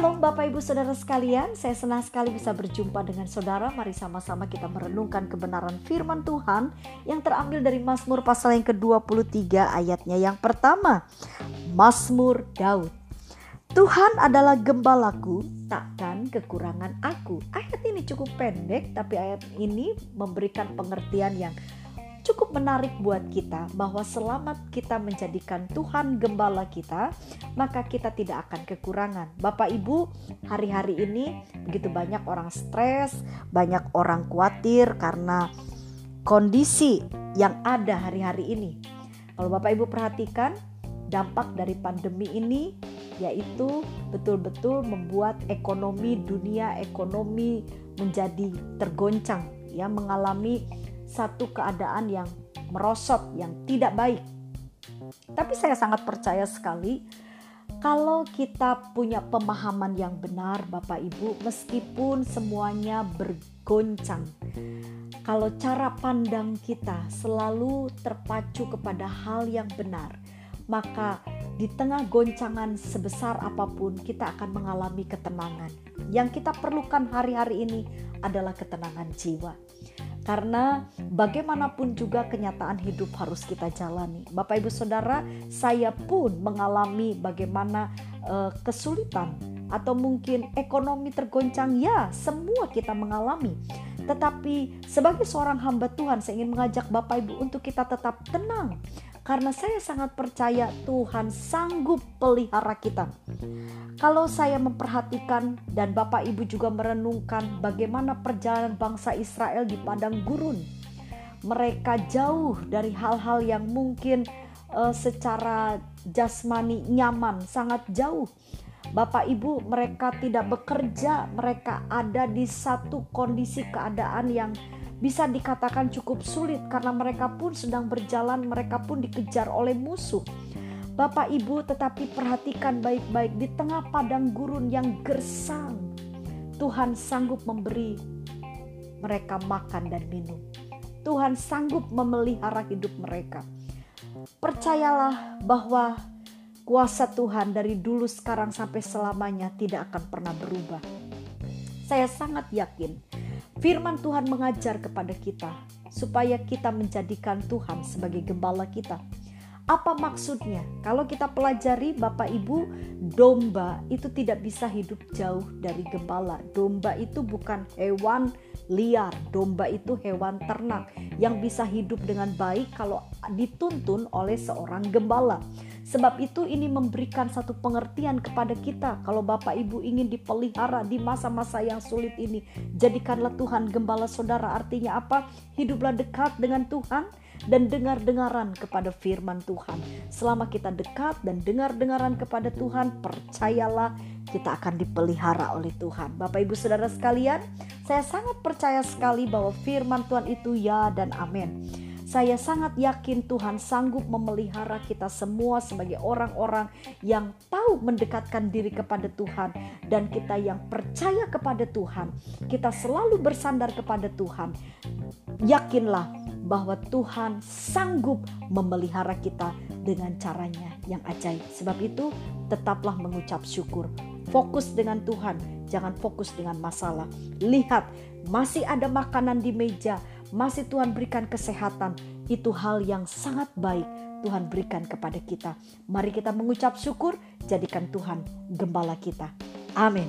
Shalom Bapak Ibu Saudara sekalian, saya senang sekali bisa berjumpa dengan saudara. Mari sama-sama kita merenungkan kebenaran firman Tuhan yang terambil dari Mazmur pasal yang ke-23 ayatnya yang pertama. Mazmur Daud. Tuhan adalah gembalaku, takkan kekurangan aku. Ayat ini cukup pendek, tapi ayat ini memberikan pengertian yang cukup menarik buat kita bahwa selama kita menjadikan Tuhan gembala kita, maka kita tidak akan kekurangan. Bapak Ibu, hari-hari ini begitu banyak orang stres, banyak orang khawatir karena kondisi yang ada hari-hari ini. Kalau Bapak Ibu perhatikan, dampak dari pandemi ini yaitu betul-betul membuat ekonomi dunia ekonomi menjadi tergoncang ya mengalami satu keadaan yang merosot, yang tidak baik. Tapi saya sangat percaya sekali kalau kita punya pemahaman yang benar, Bapak Ibu, meskipun semuanya bergoncang, kalau cara pandang kita selalu terpacu kepada hal yang benar, maka di tengah goncangan sebesar apa pun, kita akan mengalami ketenangan. Yang kita perlukan hari-hari ini adalah ketenangan jiwa. Karena bagaimanapun juga kenyataan hidup harus kita jalani. Bapak Ibu Saudara, saya pun mengalami bagaimana uh, kesulitan atau mungkin ekonomi tergoncang. Ya, semua kita mengalami. Tetapi sebagai seorang hamba Tuhan, saya ingin mengajak Bapak Ibu untuk kita tetap tenang karena saya sangat percaya Tuhan sanggup pelihara kita. Kalau saya memperhatikan dan Bapak Ibu juga merenungkan bagaimana perjalanan bangsa Israel di padang gurun. Mereka jauh dari hal-hal yang mungkin uh, secara jasmani nyaman, sangat jauh. Bapak Ibu, mereka tidak bekerja, mereka ada di satu kondisi keadaan yang bisa dikatakan cukup sulit karena mereka pun sedang berjalan, mereka pun dikejar oleh musuh. Bapak Ibu, tetapi perhatikan baik-baik di tengah padang gurun yang gersang. Tuhan sanggup memberi mereka makan dan minum. Tuhan sanggup memelihara hidup mereka. Percayalah bahwa kuasa Tuhan dari dulu sekarang sampai selamanya tidak akan pernah berubah. Saya sangat yakin Firman Tuhan mengajar kepada kita supaya kita menjadikan Tuhan sebagai gembala kita. Apa maksudnya? Kalau kita pelajari Bapak Ibu, domba itu tidak bisa hidup jauh dari gembala. Domba itu bukan hewan liar. Domba itu hewan ternak yang bisa hidup dengan baik kalau dituntun oleh seorang gembala. Sebab itu ini memberikan satu pengertian kepada kita kalau Bapak Ibu ingin dipelihara di masa-masa yang sulit ini. Jadikanlah Tuhan gembala saudara. Artinya apa? Hiduplah dekat dengan Tuhan dan dengar-dengaran kepada firman Tuhan. Selama kita dekat dan dengar-dengaran kepada Tuhan, percayalah kita akan dipelihara oleh Tuhan. Bapak Ibu Saudara sekalian, saya sangat percaya sekali bahwa firman Tuhan itu ya dan amin. Saya sangat yakin Tuhan sanggup memelihara kita semua sebagai orang-orang yang tahu mendekatkan diri kepada Tuhan dan kita yang percaya kepada Tuhan. Kita selalu bersandar kepada Tuhan. Yakinlah bahwa Tuhan sanggup memelihara kita dengan caranya yang ajaib. Sebab itu, tetaplah mengucap syukur. Fokus dengan Tuhan, jangan fokus dengan masalah. Lihat, masih ada makanan di meja, masih Tuhan berikan kesehatan, itu hal yang sangat baik Tuhan berikan kepada kita. Mari kita mengucap syukur, jadikan Tuhan gembala kita. Amin.